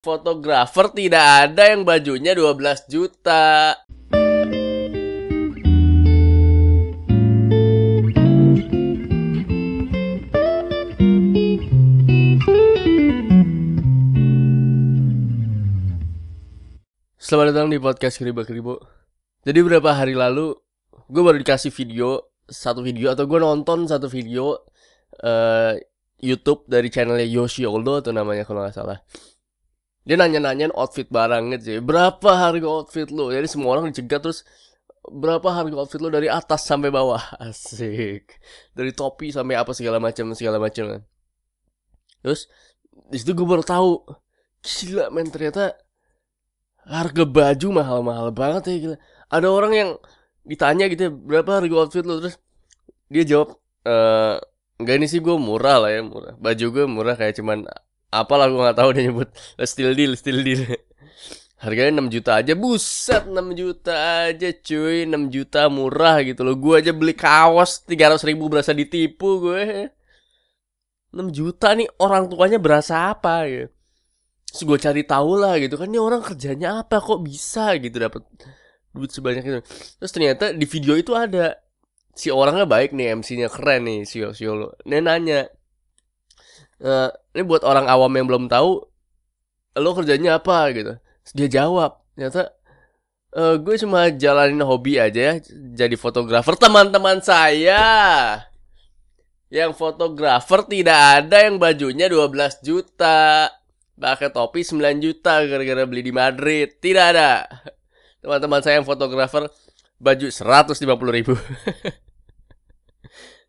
Fotografer tidak ada yang bajunya 12 juta. Selamat datang di podcast Keribo Keribo. Jadi beberapa hari lalu gue baru dikasih video satu video atau gue nonton satu video uh, YouTube dari channelnya Yoshi Oldo atau namanya kalau nggak salah. Dia nanya-nanyain outfit barang gitu sih. Berapa harga outfit lo? Jadi semua orang dicegat terus berapa harga outfit lo dari atas sampai bawah? Asik. Dari topi sampai apa segala macam segala macam kan. Terus di situ gue baru tahu gila men ternyata harga baju mahal-mahal banget ya gila. Ada orang yang ditanya gitu ya, berapa harga outfit lo terus dia jawab eh enggak ini sih gue murah lah ya murah. Baju gue murah kayak cuman apalah gue nggak tahu dia nyebut. Still deal still deal. Harganya 6 juta aja buset 6 juta aja cuy. 6 juta murah gitu loh. Gue aja beli kaos 300 ribu berasa ditipu gue. 6 juta nih orang tuanya berasa apa ya Terus gue cari tahu lah gitu kan. Ini orang kerjanya apa kok bisa gitu dapat duit sebanyak itu. Terus ternyata di video itu ada. Si orangnya baik nih MC-nya keren nih si Yolo dia nanya uh, ini buat orang awam yang belum tahu lo kerjanya apa? gitu. Dia jawab ternyata uh, gue cuma jalanin hobi aja ya jadi fotografer. Teman-teman saya yang fotografer tidak ada yang bajunya 12 juta pakai topi 9 juta gara-gara beli di Madrid. Tidak ada. Teman-teman saya yang fotografer baju 150 ribu.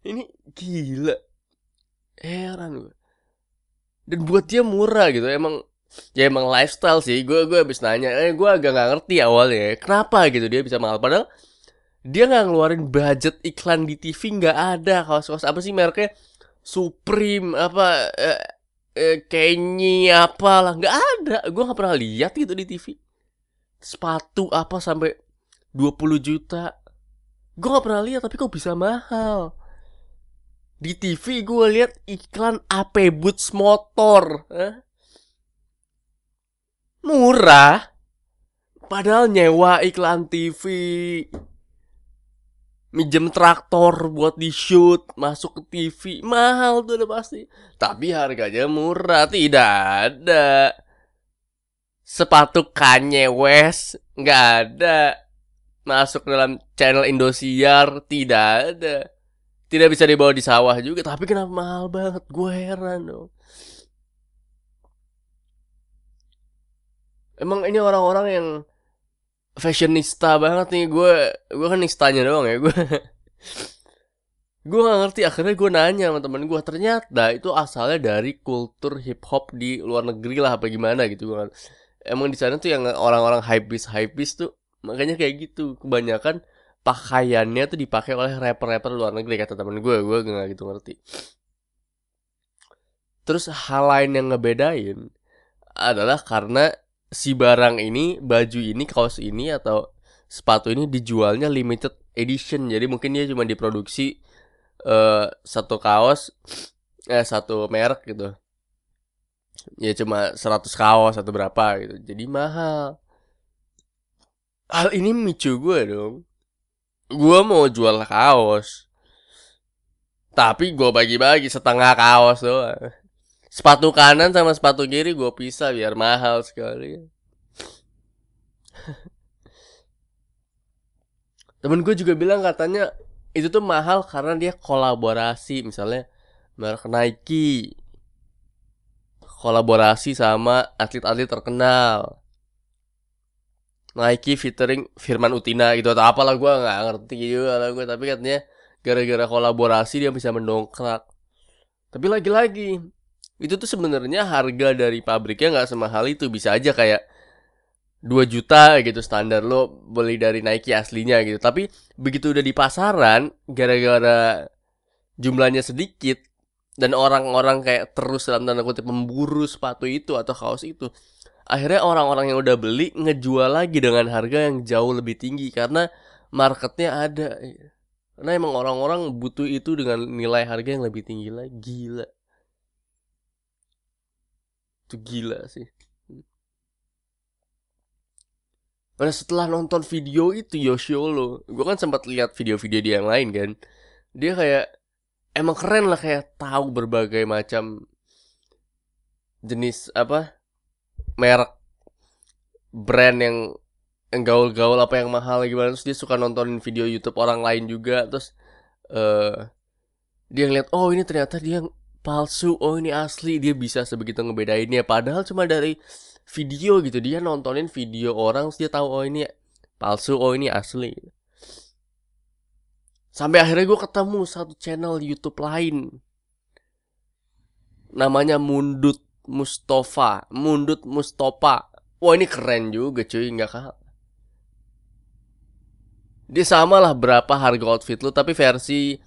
Ini gila. Heran gue dan buat dia murah gitu emang ya emang lifestyle sih. Gue gue habis nanya eh gue agak nggak ngerti awalnya kenapa gitu dia bisa mahal. Padahal dia nggak ngeluarin budget iklan di TV nggak ada. Kaos-kaos apa sih mereknya? Supreme apa eh, eh, Kenny apa lah nggak ada. Gue nggak pernah lihat gitu di TV sepatu apa sampai 20 juta. Gue nggak pernah lihat tapi kok bisa mahal di TV gue lihat iklan AP Boots motor. Murah. Padahal nyewa iklan TV. Minjem traktor buat di shoot masuk ke TV mahal tuh udah pasti. Tapi harganya murah tidak ada. Sepatu Kanye West nggak ada. Masuk dalam channel Indosiar tidak ada tidak bisa dibawa di sawah juga tapi kenapa mahal banget? Gue heran dong emang ini orang-orang yang fashionista banget nih gue gue kan nistanya doang ya gue gue gak ngerti akhirnya gue nanya sama temen gue ternyata itu asalnya dari kultur hip hop di luar negeri lah apa gimana gitu gue emang di sana tuh yang orang-orang hype beast hype beast tuh makanya kayak gitu kebanyakan pakaiannya tuh dipakai oleh rapper-rapper luar negeri kata temen gue. Gue gak gitu ngerti. Terus hal lain yang ngebedain adalah karena si barang ini baju ini kaos ini atau sepatu ini dijualnya limited edition. Jadi mungkin dia cuma diproduksi uh, satu kaos eh satu merek gitu. Ya cuma 100 kaos atau berapa gitu. Jadi mahal. Hal ini micu gue dong gue mau jual kaos. Tapi gue bagi-bagi setengah kaos doang. Sepatu kanan sama sepatu kiri gue pisah biar mahal sekali. Temen gue juga bilang katanya itu tuh mahal karena dia kolaborasi. Misalnya merek Nike. Kolaborasi sama atlet-atlet terkenal Nike featuring Firman Utina gitu atau apalah gue nggak ngerti juga lah gue tapi katanya gara-gara kolaborasi dia bisa mendongkrak. Tapi lagi-lagi itu tuh sebenarnya harga dari pabriknya nggak semahal itu. Bisa aja kayak 2 juta gitu standar lo beli dari Nike aslinya gitu. Tapi begitu udah di pasaran gara-gara jumlahnya sedikit dan orang-orang kayak terus dalam tanda kutip memburu sepatu itu atau kaos itu akhirnya orang-orang yang udah beli ngejual lagi dengan harga yang jauh lebih tinggi karena marketnya ada. Karena emang orang-orang butuh itu dengan nilai harga yang lebih tinggi lagi. Gila. Itu gila sih. Nah setelah nonton video itu Yoshiolo Gue kan sempat lihat video-video dia yang lain kan. Dia kayak Emang keren lah kayak tahu berbagai macam Jenis apa Merek Brand yang gaul-gaul apa yang mahal gimana terus dia suka nontonin video YouTube orang lain juga. Terus uh, dia ngeliat oh ini ternyata dia palsu. Oh ini asli. Dia bisa sebegitu ngebedainnya. Padahal cuma dari video gitu. Dia nontonin video orang terus dia tahu oh ini palsu. Oh ini asli. Sampai akhirnya gue ketemu satu channel YouTube lain. Namanya Mundut Mustafa Mundut Mustafa. Wah ini keren juga cuy nggak kalah. Dia sama lah berapa harga outfit lu tapi versi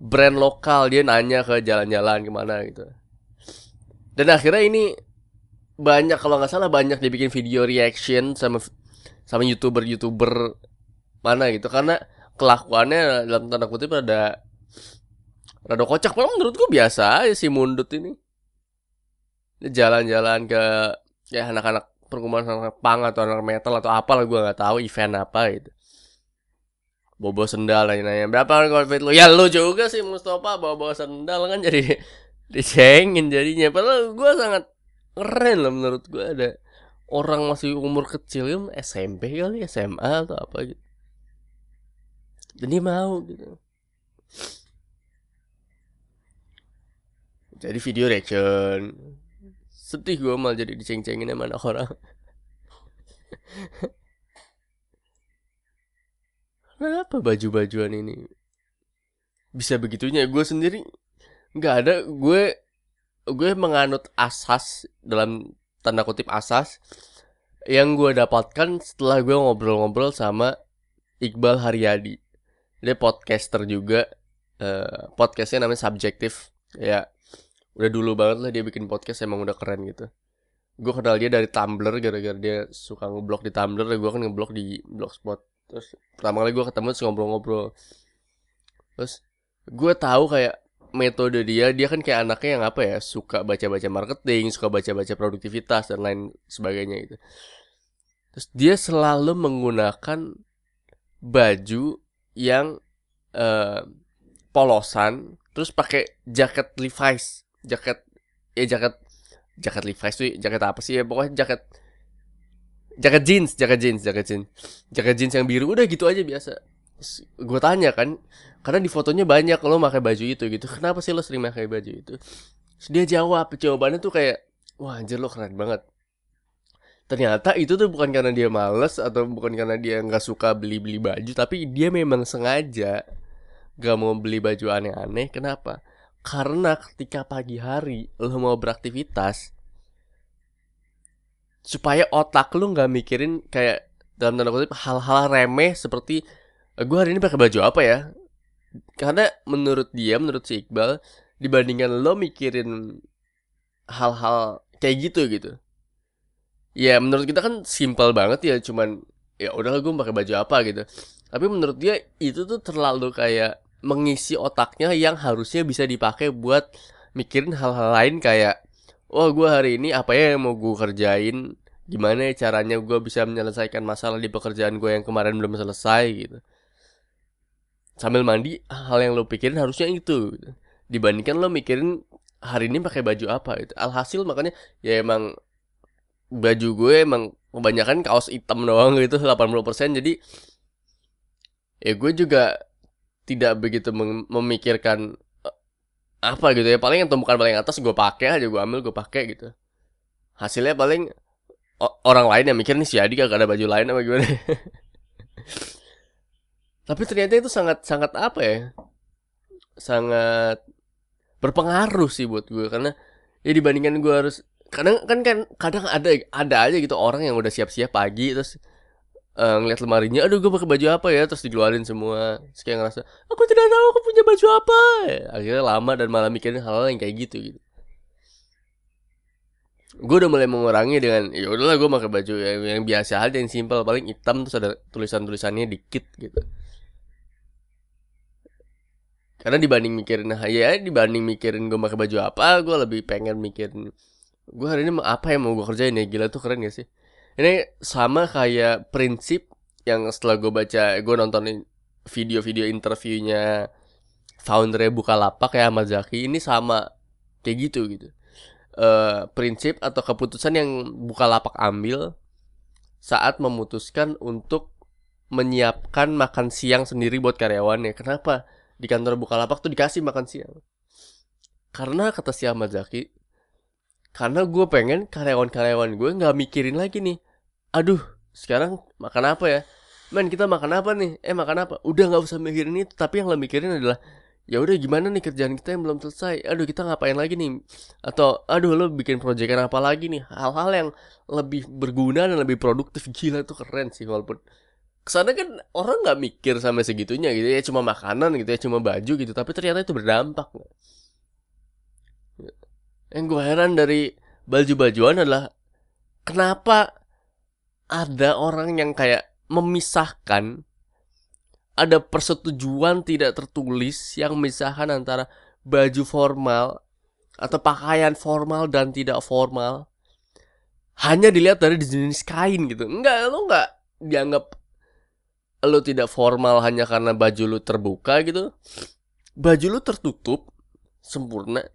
brand lokal. Dia nanya ke jalan-jalan ke mana gitu. Dan akhirnya ini banyak kalau nggak salah banyak dia bikin video reaction sama sama youtuber youtuber mana gitu. Karena kelakuannya dalam tanda kutip ada rada kocak. Memang menurutku biasa aja si mundut ini jalan-jalan ke ya anak-anak perkumpulan anak pang atau anak metal atau apa lah gue nggak tahu event apa gitu. Bobo sendal nanya nanya berapa outfit lu? Ya lu juga sih Mustafa bawa bawa sendal kan jadi dicengin jadinya. Padahal gue sangat keren lah menurut gue ada orang masih umur kecil ya SMP kali SMA atau apa gitu. Jadi mau gitu. Jadi video reaction sedih gue malah jadi diceng-cengin sama anak orang Kenapa baju-bajuan ini bisa begitunya? Gue sendiri nggak ada. Gue gue menganut asas dalam tanda kutip asas yang gue dapatkan setelah gue ngobrol-ngobrol sama Iqbal Haryadi. Dia podcaster juga. Uh, podcastnya namanya Subjektif. Ya, udah dulu banget lah dia bikin podcast emang udah keren gitu. Gue kenal dia dari Tumblr gara-gara dia suka ngeblok di Tumblr. Gue kan ngeblok di Blogspot terus pertama kali gue ketemu terus ngobrol-ngobrol terus gue tahu kayak metode dia dia kan kayak anaknya yang apa ya suka baca-baca marketing suka baca-baca produktivitas dan lain sebagainya itu terus dia selalu menggunakan baju yang uh, polosan terus pakai jaket Levi's jaket ya jaket jaket Levi's tuh jaket apa sih ya? Pokoknya jaket jaket jeans jaket jeans jaket jeans. Jaket jeans yang biru udah gitu aja biasa. Gue tanya kan karena di fotonya banyak lo pakai baju itu gitu. Kenapa sih lo sering pakai baju itu? Terus dia jawab jawabannya tuh kayak wah anjir lo keren banget. Ternyata itu tuh bukan karena dia males atau bukan karena dia nggak suka beli-beli baju tapi dia memang sengaja gak mau beli baju aneh-aneh. Kenapa karena ketika pagi hari lo mau beraktivitas supaya otak lu nggak mikirin kayak dalam tanda kutip hal-hal remeh seperti eh, gue hari ini pakai baju apa ya? Karena menurut dia menurut si Iqbal dibandingkan lo mikirin hal-hal kayak gitu gitu. Ya menurut kita kan simpel banget ya cuman ya udahlah gue pakai baju apa gitu. Tapi menurut dia itu tuh terlalu kayak mengisi otaknya yang harusnya bisa dipakai buat mikirin hal-hal lain kayak wah gue hari ini apa ya yang mau gue kerjain? Gimana ya caranya gue bisa menyelesaikan masalah di pekerjaan gue yang kemarin belum selesai? Gitu. Sambil mandi hal yang lo pikirin harusnya itu gitu. dibandingkan lo mikirin hari ini pakai baju apa gitu. Alhasil makanya ya emang baju gue emang kebanyakan kaos hitam doang gitu 80% jadi ya gue juga tidak begitu memikirkan apa gitu ya. Paling yang tumpukan paling atas gue pakai aja gue ambil gue pakai gitu. Hasilnya paling orang lain yang mikir nih si Adi gak ada baju lain apa gimana? Tapi ternyata itu sangat sangat apa ya sangat berpengaruh sih buat gue karena ya dibandingkan gue harus kadang kan kan kadang ada ada aja gitu orang yang udah siap-siap pagi terus uh, ngeliat lemarinya aduh gue pakai baju apa ya? Terus dikeluarin semua. Terus kayak ngerasa aku tidak tahu aku punya baju apa. Akhirnya lama dan malah mikirin hal-hal yang kayak gitu gitu. Gue udah mulai mengurangi dengan ya udahlah gue pakai baju yang, yang biasa aja yang simpel. Paling hitam terus ada tulisan tulisannya dikit gitu. Karena dibanding mikirin ya dibanding mikirin gue pakai baju apa gue lebih pengen mikirin gue hari ini apa yang mau gue kerjain ya gila tuh keren gak sih ini sama kayak prinsip yang setelah gue baca gue nontonin video-video interviewnya founder Bukalapak ya Ahmad ini sama kayak gitu gitu uh, prinsip atau keputusan yang Bukalapak ambil saat memutuskan untuk menyiapkan makan siang sendiri buat karyawannya. Kenapa? Di kantor Bukalapak tuh dikasih makan siang. Karena kata si Ahmad Zaki, karena gue pengen karyawan-karyawan gue nggak mikirin lagi nih. Aduh, sekarang makan apa ya? Men kita makan apa nih? Eh makan apa? Udah nggak usah mikirin itu. Tapi yang lo mikirin adalah ya udah gimana nih kerjaan kita yang belum selesai aduh kita ngapain lagi nih atau aduh lo bikin proyekan apa lagi nih hal-hal yang lebih berguna dan lebih produktif gila tuh keren sih walaupun ke sana kan orang nggak mikir sampai segitunya gitu ya cuma makanan gitu ya cuma baju gitu tapi ternyata itu berdampak yang gue heran dari baju-bajuan adalah kenapa ada orang yang kayak memisahkan ada persetujuan tidak tertulis yang memisahkan antara baju formal atau pakaian formal dan tidak formal hanya dilihat dari jenis kain gitu. Enggak lo enggak dianggap lo tidak formal hanya karena baju lo terbuka gitu. Baju lo tertutup sempurna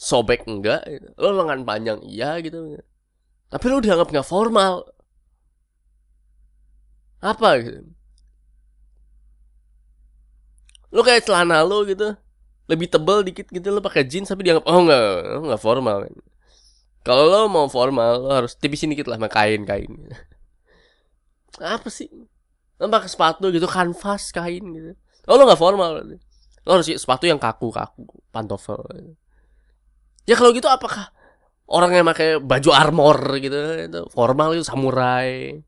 sobek enggak gitu. lo lengan panjang iya gitu. Tapi lo dianggap nggak formal. Apa gitu? Lu kayak celana lu gitu. Lebih tebel dikit gitu lu pakai jeans tapi dianggap oh enggak enggak formal. Kalau lo mau formal lo harus tipisin dikit lah sama kain kain apa sih? Lo pakai sepatu gitu kanvas kain gitu. Oh lo nggak formal lo harus sepatu yang kaku kaku pantofel ya kalau gitu apakah orang yang pakai baju armor gitu itu formal itu samurai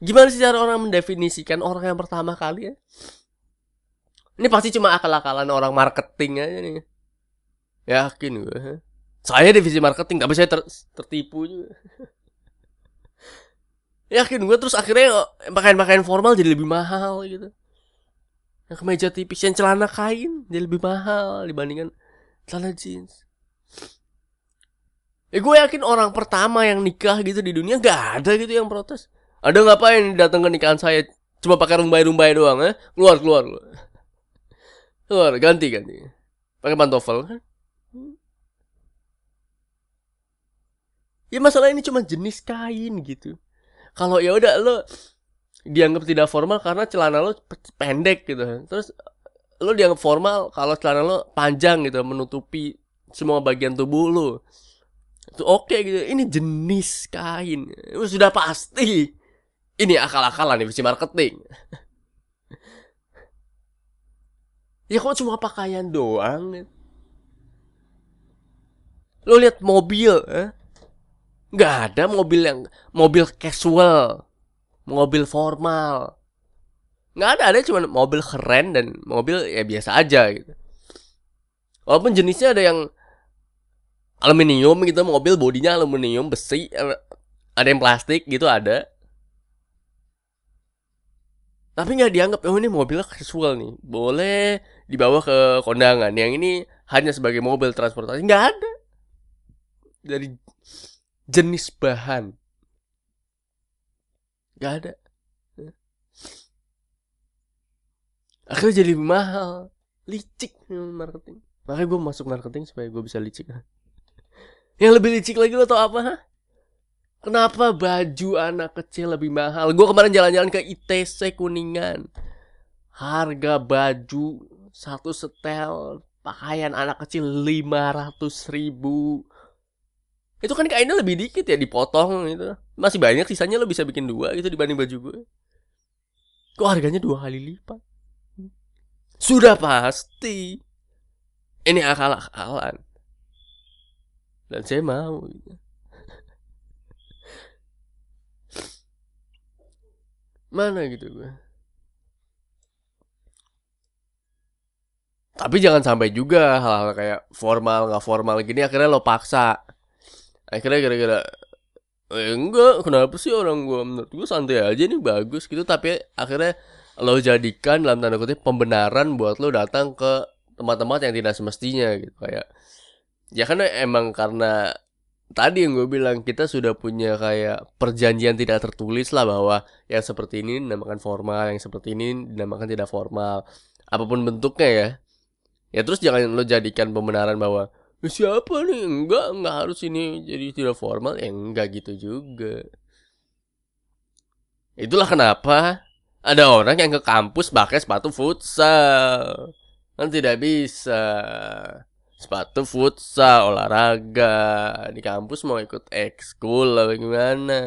gimana sih cara orang mendefinisikan orang yang pertama kali ya ini pasti cuma akal-akalan orang marketing aja nih. Yakin gue. Saya divisi marketing, tapi saya ter tertipu juga. Yakin gue terus akhirnya pakaian-pakaian formal jadi lebih mahal gitu. Yang kemeja tipis, yang celana kain jadi lebih mahal dibandingkan celana jeans. Ya gue yakin orang pertama yang nikah gitu di dunia gak ada gitu yang protes. Ada ngapain datang ke nikahan saya? Cuma pakai rumbai-rumbai doang, eh? Keluar, keluar. keluar. Keluar, ganti ganti. Pakai pantofel kan? Ya masalah ini cuma jenis kain gitu. Kalau ya udah lo dianggap tidak formal karena celana lo pendek gitu. Terus lo dianggap formal kalau celana lo panjang gitu, menutupi semua bagian tubuh lo. Itu oke okay, gitu. Ini jenis kain. Sudah pasti. Ini akal-akalan divisi marketing. Ya kok cuma pakaian doang? Lo lihat mobil, eh? Nggak ada mobil yang mobil casual, mobil formal. Nggak ada, ada cuma mobil keren dan mobil ya biasa aja gitu. Walaupun jenisnya ada yang aluminium gitu, mobil bodinya aluminium, besi, eh, ada yang plastik gitu ada. Tapi nggak dianggap oh ini mobilnya casual nih boleh dibawa ke kondangan. Yang ini hanya sebagai mobil transportasi nggak ada. Dari jenis bahan. Nggak ada akhirnya jadi lebih mahal licik marketing makanya gue masuk marketing supaya gue bisa licik yang lebih licik lagi lo tau apa Kenapa baju anak kecil lebih mahal? Gue kemarin jalan-jalan ke ITC Kuningan. Harga baju satu setel pakaian anak kecil 500 ribu. Itu kan kainnya lebih dikit ya dipotong gitu. Masih banyak sisanya lo bisa bikin dua gitu dibanding baju gue. Kok harganya dua kali lipat? Sudah pasti. Ini akal-akalan. Dan saya mau mana gitu gue tapi jangan sampai juga hal-hal kayak formal nggak formal gini akhirnya lo paksa akhirnya kira-kira eh, enggak kenapa sih orang gue menurut gue santai aja nih bagus gitu tapi akhirnya lo jadikan dalam tanda kutip pembenaran buat lo datang ke tempat-tempat yang tidak semestinya gitu kayak ya kan emang karena tadi yang gue bilang kita sudah punya kayak perjanjian tidak tertulis lah bahwa yang seperti ini dinamakan formal, yang seperti ini dinamakan tidak formal. Apa pun bentuknya ya. Ya terus jangan lo jadikan pembenaran bahwa "Eh, siapa nih enggak enggak harus ini jadi tidak formal ya enggak gitu juga. Itulah kenapa ada orang yang ke kampus pakai sepatu futsal. Kan tidak bisa. Sepatu futsal olahraga. Di kampus mau ikut ekskul apa gimana?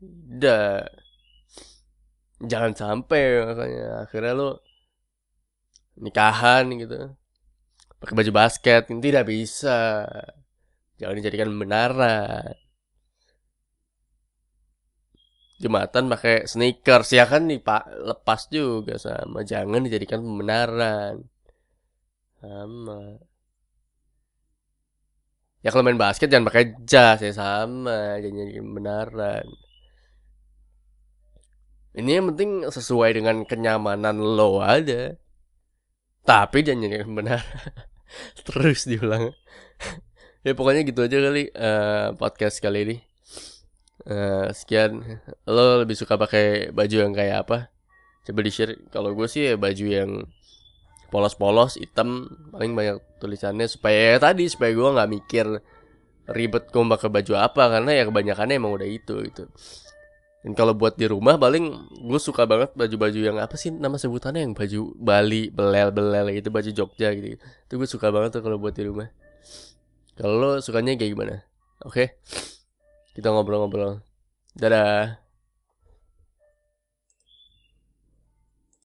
Tidak. Jangan sampai makanya. Akhirnya lo nikahan gitu. Pakai baju basket tidak bisa. Jangan dijadikan benaran jumatan pakai sneakers ya kan nih pak lepas juga sama jangan dijadikan pembenaran sama. Ya kalau main basket jangan pakai jas ya sama, jangan jadi benaran. Ini yang penting sesuai dengan kenyamanan lo aja. Tapi jangan jadi benar. Terus diulang. ya pokoknya gitu aja kali uh, podcast kali ini. Uh, sekian. Lo lebih suka pakai baju yang kayak apa? Coba di share. Kalau gue sih ya baju yang polos-polos hitam paling banyak tulisannya supaya ya tadi supaya gue nggak mikir ribet gue pakai baju apa karena ya kebanyakannya emang udah itu gitu dan kalau buat di rumah paling gue suka banget baju-baju yang apa sih nama sebutannya yang baju Bali belel-belel gitu baju Jogja gitu itu gue suka banget tuh kalau buat di rumah kalau lo sukanya kayak gimana oke kita ngobrol-ngobrol. Dadah